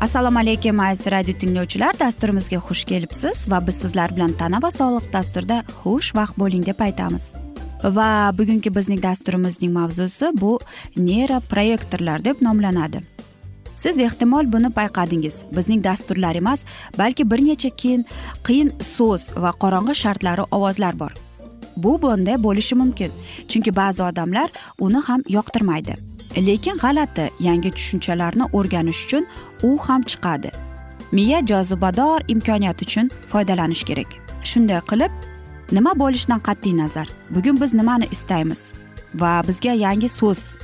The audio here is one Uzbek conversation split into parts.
assalomu alaykum aziz radio tinglovchilar. Dasturimizga xush kelibsiz va biz sizlar bilan tana va sog'liq dasturida xush vaqt bo'ling deb aytamiz. Va bugungi bizning dasturimizning mavzusi bu neyroproyektorlar deb nomlanadi. Siz ehtimol buni payqadingiz. Bizning dasturlar emas balki bir necha keyin qiyin so'z va qorong'i shartlari ovozlar bor. Bu bunday bo'lishi mumkin chunki ba'zi odamlar uni ham yoqtirmaydi. Lekin g'alati yangi tushunchalarni o'rganish uchun u ham chiqadi. Miya jozibador imkoniyat uchun foydalanish kerak. Shunday qilib nima bo'lishidan qat'iy nazar? Bugun biz nimani istaymiz? Va bizga yangi so'z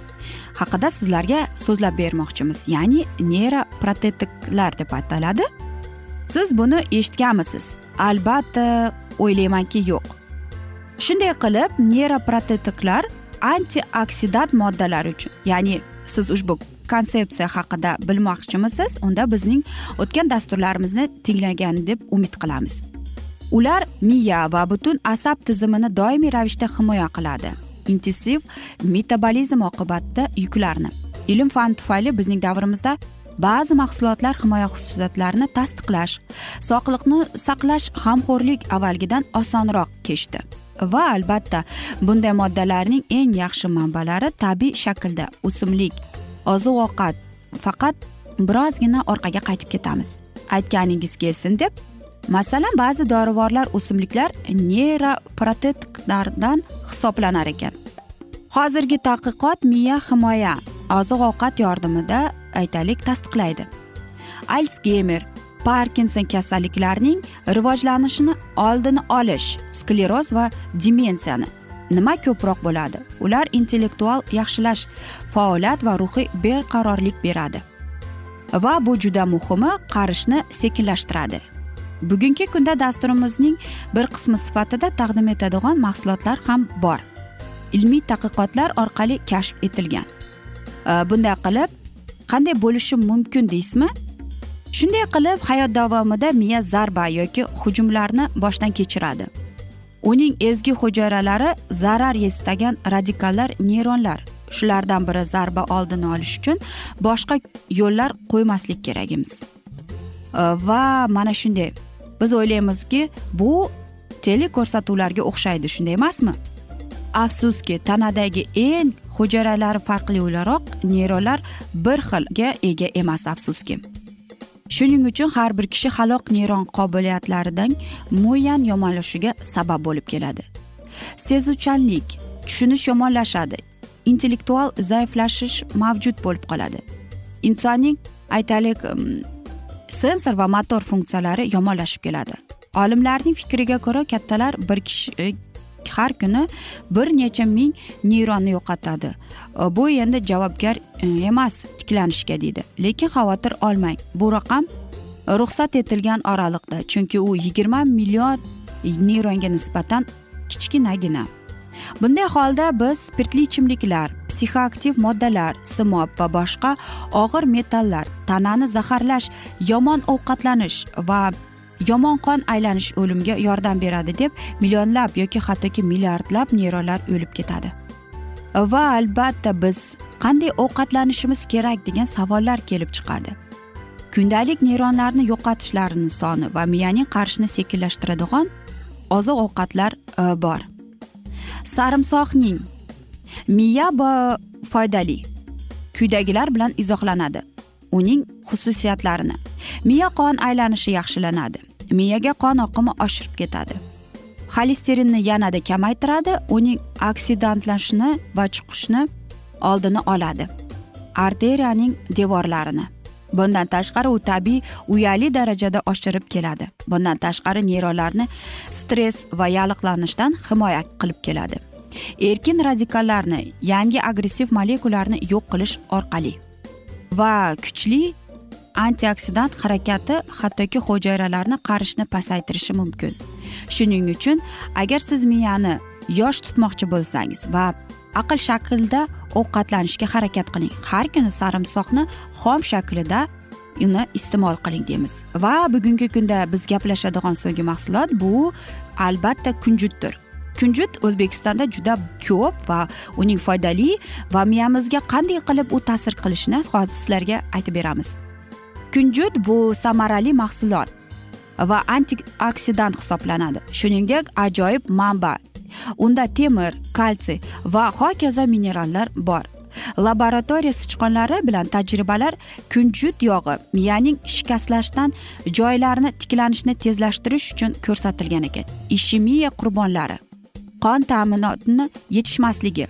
haqida sizlarga so'zlab bermoqchimiz. Ya'ni neyroprotetiklar deb ataladi. Siz buni eshitganmisiz? Albatta o'ylaymanki yo'q. Shunday qilib neyroprotetiklar antioksidant moddalar uchun. Ya'ni siz ushbu konsepsiya haqida bilmoqchimisiz unda bizning o'tgan dasturlarimizni tinglagan deb umid qilamiz. Ular miya va butun asab tizimini doimiy ravishda himoya qiladi. Intensiv metabolizm oqibatida yuklarni ilm fan tufayli bizning davrimizda ba'zi mahsulotlar himoya xususiyatlarini tasdiqlash sog'liqni saqlash g'amxo'rlik avvalgidan osonroq kechdi. Va albatta bunday moddalarning eng yaxshi manbalari tabiiy shaklda o'simlik oziq ovqat faqat birozgina orqaga qaytib ketamiz. Aytganingiz kelsin deb masalan ba'zi dorivorlar o'simliklar neyroprotetiklardan hisoblanar ekan. Hozirgi tadqiqot miya himoya oziq ovqat yordamida aytaylik tasdiqlaydi. Alsgeymer parkinson kasalliklarining rivojlanishini oldini olish skleroz va demensiyani. Nima ko'proq bo'ladi? Ular intellektual yaxshilash faoliyat va ruhiy beqarorlik beradi. Va bu juda muhimi qarishni sekinlashtiradi. Bugungi kunda dasturimizning bir qismi sifatida taqdim etadigan mahsulotlar ham bor. Ilmiy tadqiqotlar orqali kashf etilgan. Bunday qilib qanday bo'lishi mumkin deysizmi? Shunday qilib hayot davomida miya zarba yoki hujumlarni boshdan kechiradi. Uning ezgi hujayralari zarar yetstagan radikallar neyronlar. Shulardan biri zarba oldini olish uchun boshqa yo'llar qo'ymaslik kerakimiz va mana shunday biz o'ylaymizki bu teleko'rsatuvlarga o'xshaydi shunday emasmi? Afsuski tanadagi eng hujayralari farqli o'laroq neyronlar bir xilga ega emas afsuski. Shuning uchun har bir kishi xaloq neyron qobiliyatlaridan muayyan yomonlashishiga sabab bo'lib keladi. Sezuvchanlik tushunish yomonlashadi intellektual zaiflashish mavjud bo'lib qoladi. Insonning aytaylik um, sensor va motor funksiyalari yomonlashib keladi. Olimlarning fikriga ko'ra kattalar bir kishi har kuni bir necha ming neyronni yo'qotadi. Bu endi javobgar e, emas tiklanishga deydi. Lekin xavotir olmang bu raqam ruxsat etilgan oraliqda chunki u yigirma million neyronga nisbatan kichkinagina. Bunday holda biz spirtli ichimliklar psixoaktiv moddalar simob va boshqa og'ir metallar tanani zaharlash yomon ovqatlanish va yomon qon aylanish o'limga yordam beradi deb millionlab yoki hattoki milliardlab neyronlar o'lib ketadi. Va albatta biz qanday ovqatlanishimiz kerak degan savollar kelib chiqadi. Kundalik neyronlarni yo'qotishlarni soni va miyaning qarishini sekinlashtiradigan oziq ovqatlar e, bor. Sarimsoqning miya foydali. Quyidagilar bilan izohlanadi. Uning xususiyatlarini miya qon aylanishi yaxshilanadi. Miyaga qon oqimi oshirib ketadi. Xolesterinni yanada kamaytiradi uning oksidantlanishini va chuqishni oldini oladi. Arteriyaning devorlarini. Bundan tashqari u tabiiy uyali darajada oshirib keladi. Bundan tashqari neyronlarni stress va yalliqlanishdan himoya qilib keladi. Erkin radikallarni yangi agressiv molekulalarni yo'q qilish orqali va kuchli antioksidant harakati hattoki hujayralarni qarishni pasaytirishi mumkin. Shuning uchun agar siz miyani yosh tutmoqchi bo'lsangiz va aql shaklida ovqatlanishga harakat qiling har kuni sarimsoqni xom shaklida uni iste'mol qiling deymiz. Va bugungi kunda biz gaplashadigan so'nggi mahsulot bu albatta kunjutdir. Kunjut o'zbekistonda juda ko'p va uning foydali va miyamizga qanday qilib u ta'sir qilishini hozir sizlarga aytib beramiz. Kunjut bu samarali mahsulot va antioksidant hisoblanadi. Shuningdek ajoyib manba unda temir kalsiy va hokazo minerallar bor. Laboratoriya sichqonlari bilan tajribalar kunjut yog'i miyaning shikastlashdan joylarini tiklanishni tezlashtirish uchun ko'rsatilgan ekan. Ishemiya qurbonlari qon ta'minotini yetishmasligi.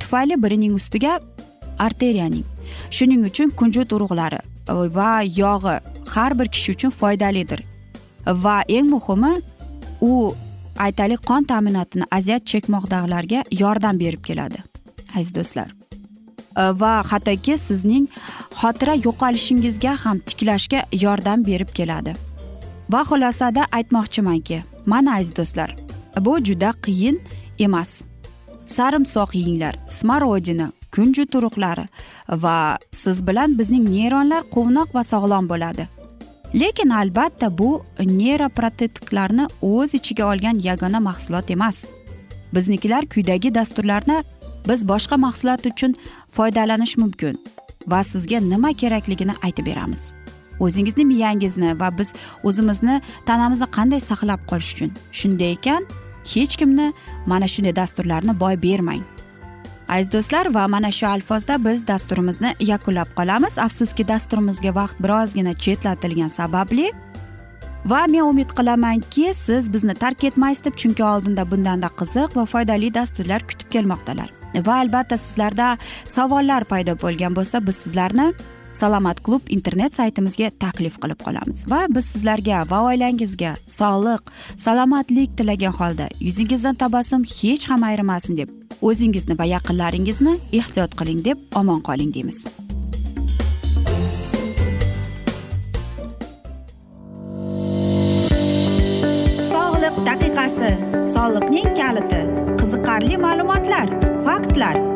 Tufayli birining ustiga arteriyaning shuning uchun kunjut urug'lari va yog'i har bir kishi uchun foydalidir. Va eng muhimi u aytaylik qon ta'minotini aziyat chekmoqdagilarga yordam berib keladi aziz do'stlar. Va hattoki sizning xotira yo'qolishingizga ham tiklashga yordam berib keladi. Va xulosada aytmoqchimanki mana aziz do'stlar bu juda qiyin emas. Sarimsoq yenglar smorodina kunjut urug'lari va siz bilan bizning neyronlar quvnoq va sog'lom bo'ladi. Lekin albatta bu neyroprotetiklarni o'z ichiga olgan yagona mahsulot emas. Biznikilar quyidagi dasturlarni biz boshqa mahsulot uchun foydalanish mumkin va sizga nima kerakligini aytib beramiz. O'zingizni miyangizni va biz o'zimizni tanamizni qanday saqlab qolish uchun. Shunday ekan hech kimni mana shunday dasturlarni boy bermang. Aziz do'stlar va mana shu alfozda biz dasturimizni yakunlab qolamiz. Afsuski dasturimizga vaqt birozgina chetlatilgani sababli va men umid qilamanki siz bizni tark etmaysiz deb chunki oldinda bundanda qiziq va foydali dasturlar kutib kelmoqdalar. Va albatta sizlarda savollar paydo bo'lgan bo'lsa biz sizlarni salomat klub internet saytimizga taklif qilib qolamiz. Va biz sizlarga va oilangizga sog'lik salomatlik tilagan holda yuzingizdan tabassum hech ham ayrimasin deb o'zingizni va yaqinlaringizni ehtiyot qiling deb omon qoling deymiz. Sog'liq daqiqasi soliqning kaliti qiziqarli ma'lumotlar faktlar.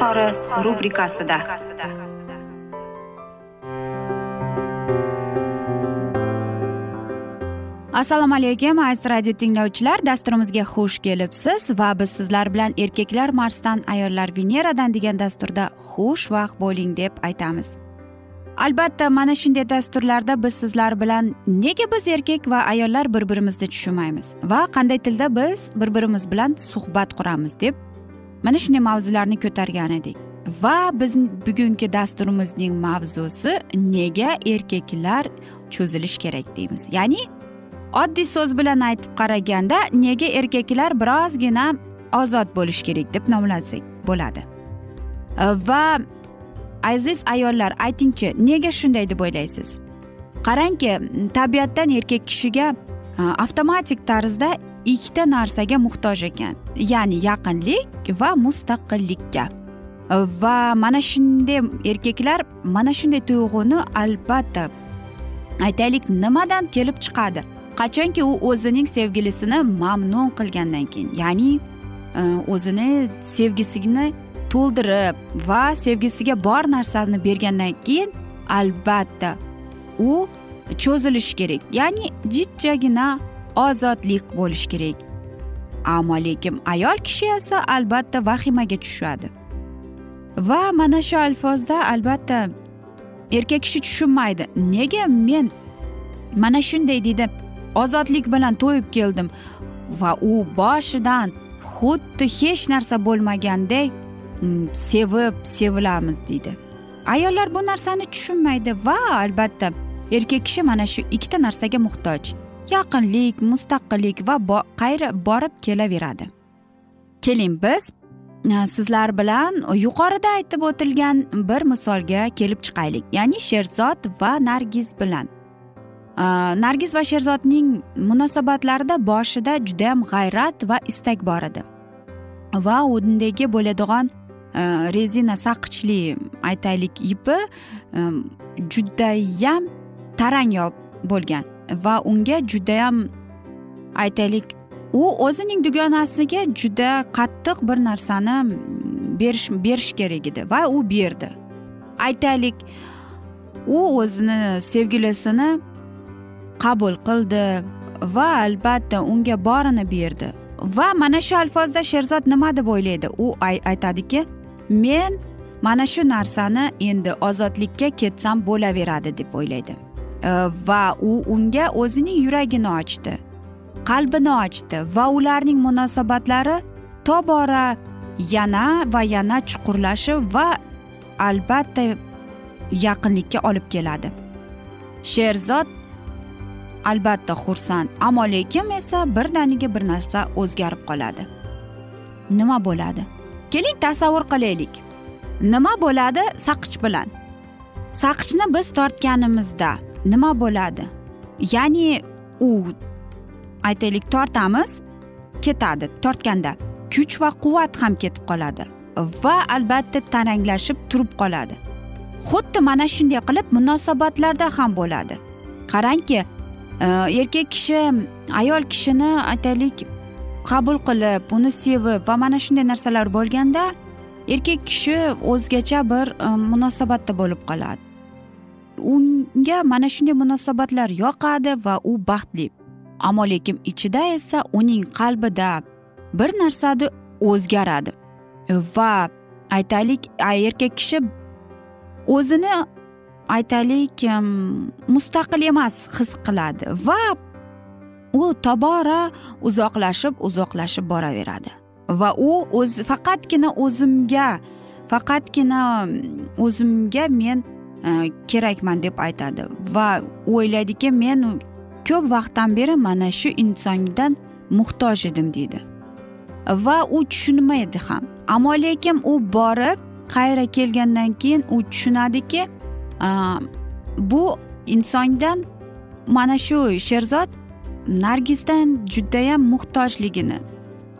izhori rubrikasida. Assalomu alaykum aziz radio tinglovchilar. Dasturimizga xush kelibsiz va biz sizlar bilan erkaklar marsdan ayollar veneradan degan dasturda xushvaqt bo'ling deb aytamiz. Albatta mana shunday dasturlarda biz sizlar bilan nega biz erkak va ayollar bir birimizni tushunmaymiz va qanday tilda biz bir birimiz bilan suhbat quramiz deb mana shunday mavzularni ko'targan edik. Va biz bugungi dasturimizning mavzusi nega erkaklar cho'zilish kerak deymiz. Ya'ni oddiy so'z bilan aytib qaraganda nega erkaklar birozgina ozod bo'lishi kerak deb nomlasak bo'ladi. Va aziz ayollar aytingchi nega shunday deb o'ylaysiz? Qarangki tabiatdan erkak kishiga e, avtomatik tarzda ikkita narsaga muhtoj ekan. Ya'ni yaqinlik va mustaqillikka. Va mana shunday erkaklar mana shunday tuyg'uni albatta aytaylik nimadan kelib chiqadi? Qachonki u o'zining sevgilisini mamnun qilgandan keyin ya'ni e, o'zini sevgisini to'ldirib va sevgisiga bor narsani bergandan keyin albatta u cho'zilishi kerak. Ya'ni jichchagina ozodlik bo'lishi kerak. Ammo lekin ayol kishi esa albatta vahimaga tushadi. Va mana shu alfozda albatta erkak kishi tushunmaydi. Nega men mana shunday deydi ozodlik bilan to'yib keldim va u boshidan xuddi hech narsa bo'lmagandek mm, sevib sevilamiz deydi. Ayollar bu narsani tushunmaydi va albatta erkak kishi mana shu ikkita narsaga muhtoj. Yaqinlik mustaqillik va qayri borib kelaveradi. Keling biz e, sizlar bilan yuqorida aytib o'tilgan bir misolga kelib chiqaylik. Ya'ni sherzod va nargiz bilan. E, nargiz va sherzodning munosabatlarida boshida judayam g'ayrat va istak bor edi. Va undagi bo'ladigan e, rezina saqqichli aytaylik ipi judayam tarang bo'lgan. Va unga judayam aytaylik. U o'zining dugonasiga juda qattiq bir narsani mm, berish berish kerak edi va u berdi. Aytaylik u o'zini sevgilisini qabul qildi va albatta unga borini berdi. Va mana shu alfozda sherzod nima deb o'ylaydi? U aytadiki men mana shu narsani endi ozodlikka ketsam bo'laveradi deb o'ylaydi. Э, va u unga o'zining yuragini ochdi. Qalbini ochdi va ularning munosabatlari tobora yana va yana chuqurlashib va albatta yaqinlikka olib keladi. Sherzod albatta xursand ammo lekin esa birdaniga bir narsa o'zgarib qoladi. Nima bo'ladi? Keling tasavvur qilaylik. Nima bo'ladi? Saqich bilan. Saqichni biz tortganimizda nima bo'ladi? Ya'ni u aytaylik tortamiz ketadi. Tortganda kuch va quvvat ham ketib qoladi va albatta taranglashib turib qoladi. Xuddi mana shunday qilib munosabatlarda ham bo'ladi. Qarangki e, erkak kishi ayol kishini aytaylik qabul qilib uni sevib va mana shunday narsalar bo'lganda erkak kishi o'zgacha bir e, munosabatda bo'lib qoladi. Unga mana shunday munosabatlar yoqadi va u baxtli. Ammo lekin ichida esa uning qalbida bir narsadi o'zgaradi. Va aytaylik erkak kishi o'zini aytaylik mustaqil emas his qiladi va u tobora uzoqlashib uzoqlashib boraveradi. Va u o'z faqatgina o'zimga faqatgina o'zimga men Э, kerakman deb aytadi. Va o'ylaydiki men ko'p vaqtdan beri mana shu insondan muhtoj edim deydi. Va u tushunmaydi ham. Ammo lekin u borib qayra kelgandan keyin u tushunadiki bu insondan mana shu sherzod nargizdan judayam muhtojligini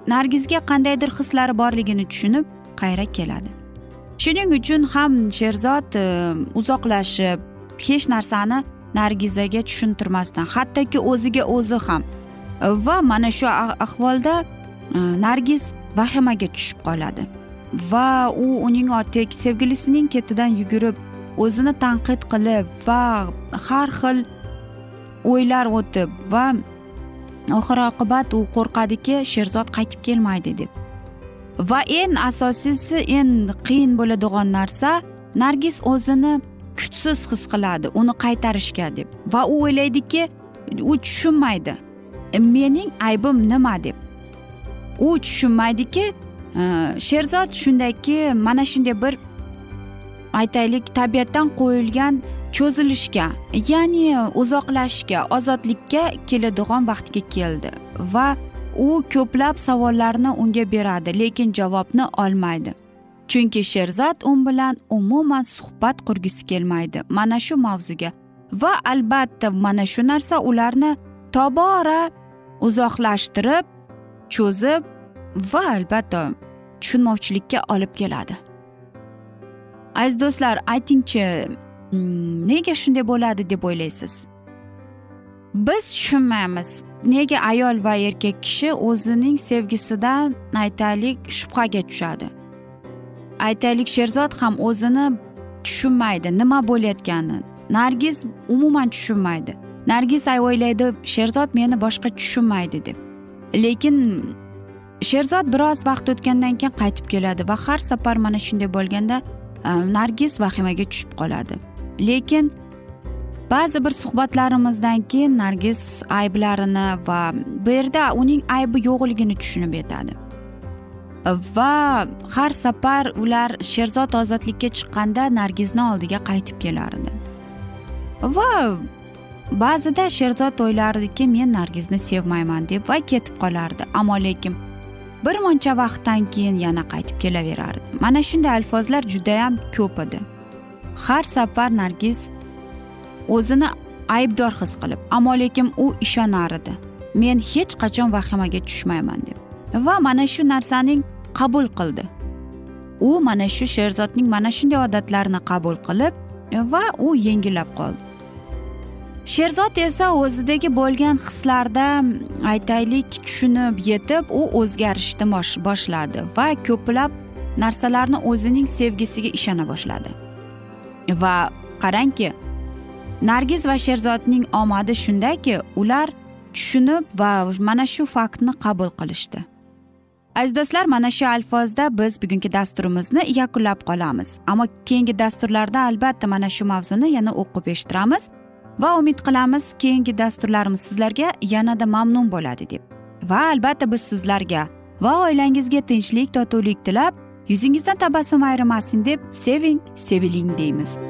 nargizga qandaydir hislari borligini tushunib qayra keladi. Shuning uchun ham sherzod e, uzoqlashib hech narsani nargizaga tushuntirmasdan hattoki o'ziga o'zi ham. E, va mana shu ahvolda e, nargiz vahimaga tushib qoladi. Va u uning ortiga sevgilisining ketidan yugurib o'zini tanqid qilib va har xil o'ylar o'tib va oxir oqibat u qo'rqadiki sherzod qaytib kelmaydi deb. Va eng asosiysi eng qiyin bo'ladigan narsa nargiz o'zini kuchsiz his qiladi uni qaytarishga deb. Va u o'ylaydiki u tushunmaydi. E, mening aybim nima deb. U tushunmaydiki e, sherzod shundayki mana shunday bir aytaylik tabiatdan qo'yilgan cho'zilishga ya'ni uzoqlashishga ozodlikka keladigan vaqtga keldi. Va u ko'plab savollarni unga beradi lekin javobni olmaydi. Chunki sherzod u bilan umuman suhbat qurgisi kelmaydi mana shu mavzuga. Va albatta mana shu narsa ularni tobora uzoqlashtirib cho'zib va albatta tushunmovchilikka olib keladi. Aziz do'stlar aytingchi mm, nega shunday bo'ladi deb o'ylaysiz? Biz tushunmaymiz. Nega ayol va erkak kishi o'zining sevgisidan aytaylik shubhaga tushadi? Aytaylik sherzod ham o'zini tushunmaydi. Nima bo'layotganini. Nargiz umuman tushunmaydi. Nargiz o'ylaydi sherzod meni boshqa tushunmaydi deb. Lekin sherzod biroz vaqt o'tgandan keyin qaytib keladi va har safar mana shunday bo'lganda e, nargiz vahimaga tushib qoladi. Lekin ba'zi bir suhbatlarimizdan keyin nargiz ayblarini va bu yerda uning aybi yo'qligini tushunib yetadi. Va har safar ular sherzod ozodlikka chiqqanda nargizni oldiga qaytib kelardi. Va ba'zida sherzod o'ylardiki men nargizni sevmayman deb va ketib qolardi. Ammo lekin bir muncha vaqtdan keyin yana qaytib kelaverardi. Mana shunday alfozlar judayam ko'p edi. Har safar nargiz o'zini aybdor his qilib ammo lekin u ishonar edi. Men hech qachon vahimaga tushmayman deb. Va mana shu narsaning qabul qildi. U mana shu sherzodning mana shunday odatlarini qabul qilib va u yengillab qoldi. Sherzod esa o'zidagi bo'lgan hislarda aytaylik tushunib yetib u o'zgarishni boshladi va ko'plab narsalarni o'zining sevgisiga ishona boshladi. Va qarangki nargiz va sherzodning omadi shundaki ular tushunib va mana shu faktni qabul qilishdi. Aziz do'stlar mana shu alfozda biz bugungi dasturimizni yakunlab qolamiz. Ammo keyingi dasturlarda albatta mana shu mavzuni yana o'qib eshittiramiz va umid qilamiz keyingi dasturlarimiz sizlarga yanada mamnun bo'ladi deb. Va albatta biz sizlarga va oilangizga tinchlik totuvlik tilab yuzingizdan tabassum ayrimasin deb seving seviling deymiz.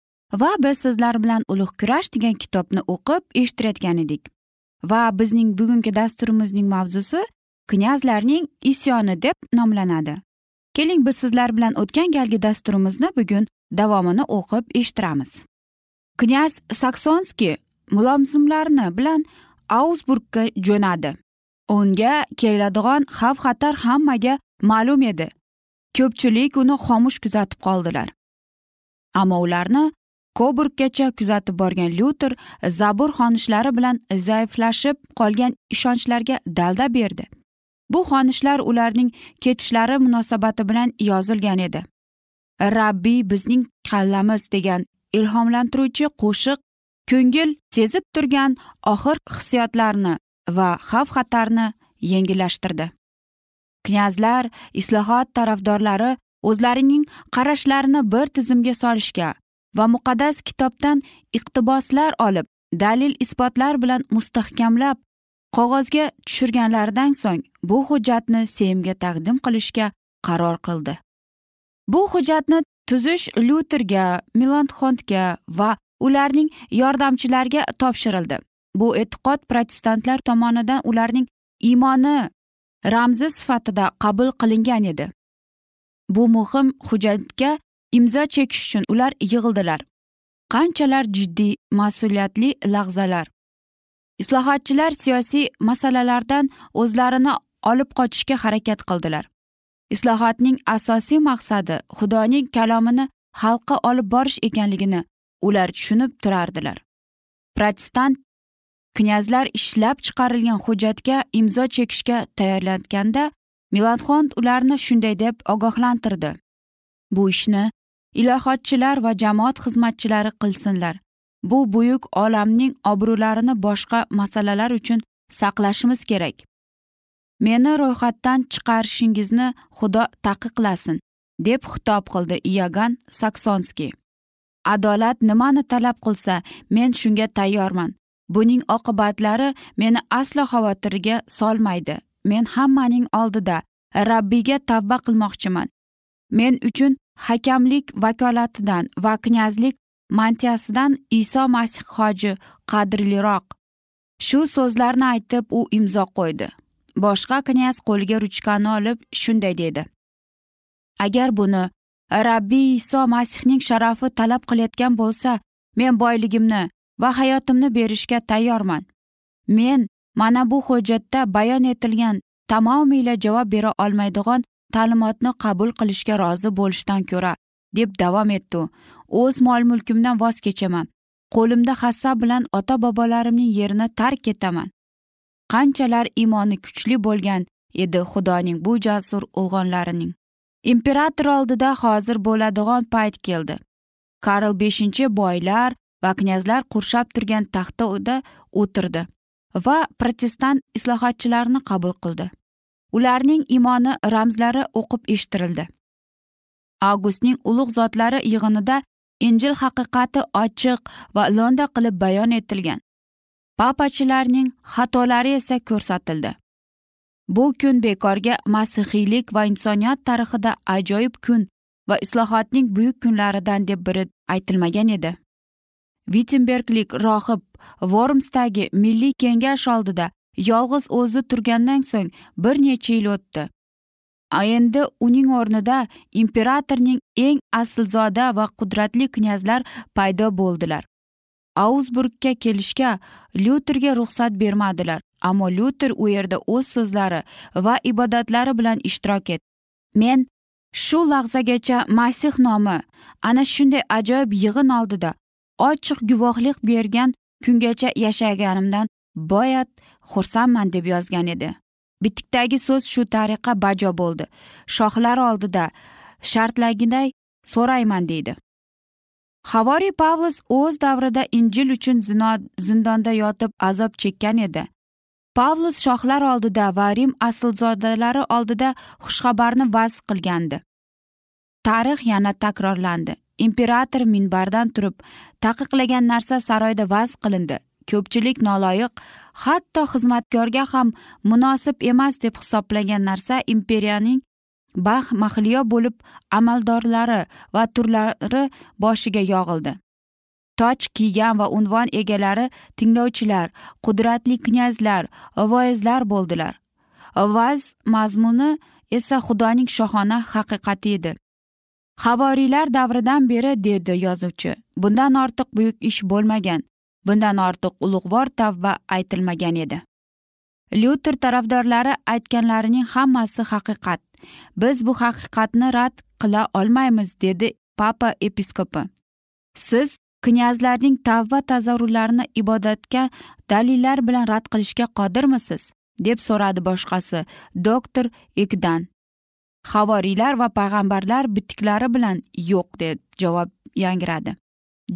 Va biz sizlar bilan ulug' kurash degan kitobni o'qib eshittirayotgan edik. Va bizning bugungi dasturimizning mavzusi knyazlarning isyoni deb nomlanadi. Keling biz sizlar bilan o'tgan galgi dasturimizni bugun davomini o'qib eshittiramiz. Knyaz saksonskiy mulozimlarni bilan augsburgga jo'nadi. Unga keladigan xavf xatar hammaga ma'lum edi. Ko'pchilik uni xomush kuzatib qoldilar. Ammo ularni koburggacha kuzatib borgan lyuter zabur xonishlari bilan zaiflashib qolgan ishonchlarga dalda berdi. Bu xonishlar ularning ketishlari munosabati bilan yozilgan edi. Rabbiy bizning kallamiz degan ilhomlantiruvchi qo'shiq ko'ngil sezib turgan oxir hissiyotlarni va xavf xatarni yengillashtirdi. Knyazlar islohot tarafdorlari o'zlarining qarashlarini bir tizimga solishga va muqaddas kitobdan iqtiboslar olib dalil isbotlar bilan mustahkamlab qog'ozga tushirganlaridan so'ng bu hujjatni semga taqdim qilishga qaror qildi. Bu hujjatni tuzish lyuterga milanxondga va ularning yordamchilariga topshirildi. Bu e'tiqod protestantlar tomonidan ularning iymoni ramzi sifatida qabul qilingan edi. Bu muhim hujjatga imzo chekish uchun ular yig'ildilar. Qanchalar jiddiy mas'uliyatli lahzalar. Islohotchilar siyosiy masalalardan o'zlarini olib qochishga harakat qildilar. Islohotning asosiy maqsadi xudoning kalomini xalqqa olib borish ekanligini ular tushunib turardilar. Protestant knyazlar ishlab chiqarilgan hujjatga imzo chekishga tayyorlanganda milanxon ularni shunday deb ogohlantirdi. Bu ishni ilohotchilar va jamoat xizmatchilari qilsinlar. Bu buyuk olamning obro'larini boshqa masalalar uchun saqlashimiz kerak. Meni ro'yxatdan chiqarishingizni xudo taqiqlasin deb xitob qildi iyogan saksonskiy adolat nimani talab qilsa men shunga tayyorman. Buning oqibatlari meni aslo xavotirga solmaydi. Men hammaning oldida rabbiyga tavba qilmoqchiman. Men uchun hakamlik vakolatidan va knyazlik mantiyasidan iso masih hoji qadrliroq. Shu so'zlarni aytib u imzo qo'ydi. Boshqa knyaz qo'liga ruchkani olib shunday dedi. Agar buni rabbiy iso masihning sharafi talab qilayotgan bo'lsa men boyligimni va hayotimni berishga tayyorman. Men mana bu hujjatda bayon etilgan tamomila javob bera olmaydigan ta'limotni qabul qilishga rozi bo'lishdan ko'ra deb davom etdi u. O'z mol mulkimdan voz kechaman. Qo'limda hassa bilan ota bobolarimning yerini tark etaman. Qanchalar imoni kuchli bo'lgan edi xudoning bu jasur o'g'onlarining imperator oldida hozir bo'ladigan payt keldi. Karl beshinchi boylar va knyazlar qurshab turgan taxtada o'tirdi va protestant islohotchilarni qabul qildi. Ularning iymoni ramzlari o'qib eshittirildi avgustning ulug' zotlari yig'inida injil haqiqati ochiq va lo'nda qilib bayon etilgan. Papachilarning xatolari esa ko'rsatildi. Bu kun bekorga masihiylik va insoniyat tarixida ajoyib kun va islohotning buyuk kunlaridan deb biri aytilmagan edi. Vittenberglik rohib vormsdagi milliy kengash oldida yolg'iz o'zi turgandan so'ng bir necha yil o'tdi. Endi uning o'rnida imperatorning eng aslzoda va qudratli knyazlar paydo bo'ldilar. Augsburgga kelishga lyuterga ruxsat bermadilar ammo lyuter u yerda o'z so'zlari va ibodatlari bilan ishtirok etdi. Men shu lahzagacha masih nomi ana shunday ajoyib yig'in oldida ochiq guvohlik bergan kungacha yashaganimdan boyat xursandman deb yozgan edi. Bitikdagi so'z shu tariqa bajo bo'ldi. Shohlar oldida shartlagiday so'rayman deydi. Havoriy pavlus o'z davrida injil uchun zindonda yotib azob chekkan edi. Pavlus shohlar oldida va rim aslzodalari oldida xushxabarni vaz qilgandi. Tarix yana takrorlandi. Imperator minbardan turib taqiqlagan narsa saroyda vaz qilindi. Ko'pchilik noloyiq hatto xizmatkorga ham munosib emas deb hisoblagan narsa imperiyaning bax mahliyo bo'lib amaldorlari va turlari boshiga yog'ildi. Toj kiygan va unvon egalari tinglovchilar qudratli knyazlar voizlar bo'ldilar. Vaz mazmuni esa xudoning shohona haqiqati edi. Havoriylar davridan beri dedi yozuvchi bundan ortiq buyuk ish bo'lmagan. Bundan ortiq ulug'vor tavba aytilmagan edi. Lyuter tarafdorlari aytganlarining hammasi haqiqat. Biz bu haqiqatni rad qila olmaymiz dedi papa episkopi. Siz knyazlarning tavba tazarrularini ibodatga dalillar bilan rad qilishga qodirmisiz? deb so'radi boshqasi doktor ikdan havoriylar va payg'ambarlar bitiklari bilan yo'q deb javob yangradi.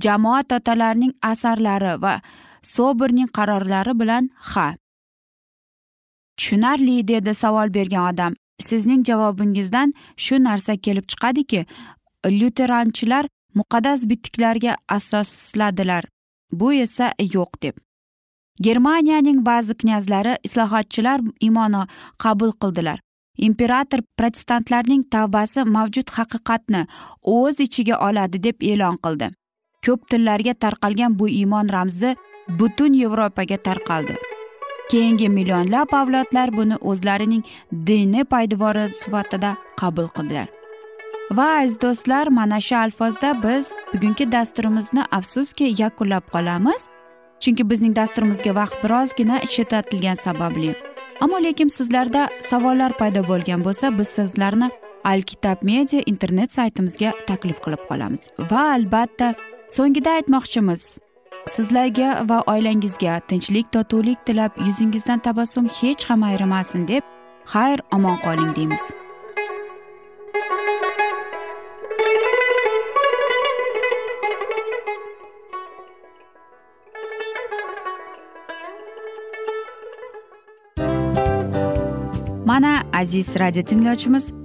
Jamoat otalarining asarlari va soberning qarorlari bilan ha tushunarli dedi savol bergan odam. Sizning javobingizdan shu narsa kelib chiqadiki lyuteranchilar muqaddas bitiklarga asosladilar bu esa yo'q deb. Germaniyaning ba'zi knyazlari islohotchilar imoni qabul qildilar. Imperator protestantlarning tavbasi mavjud haqiqatni o'z ichiga oladi deb e'lon qildi. Ko'p tillarga tarqalgan bu iymon ramzi butun yevropaga tarqaldi. Keyingi millionlab avlodlar buni o'zlarining diniy poydevori sifatida qabul qildilar. Va aziz do'stlar mana shu alfozda biz bugungi dasturimizni afsuski yakunlab qolamiz chunki bizning dasturimizga vaqt birozgina chetlatilgani sababli. Ammo lekin sizlarda savollar paydo bo'lgan bo'lsa biz sizlarni alkitab media internet saytimizga taklif qilib qolamiz. Va albatta so'ngida aytmoqchimiz sizlarga va oilangizga tinchlik totuvlik tilab yuzingizdan tabassum hech ham ayrimasin deb xayr omon qoling deymiz. Mana aziz radio tinglovchimiz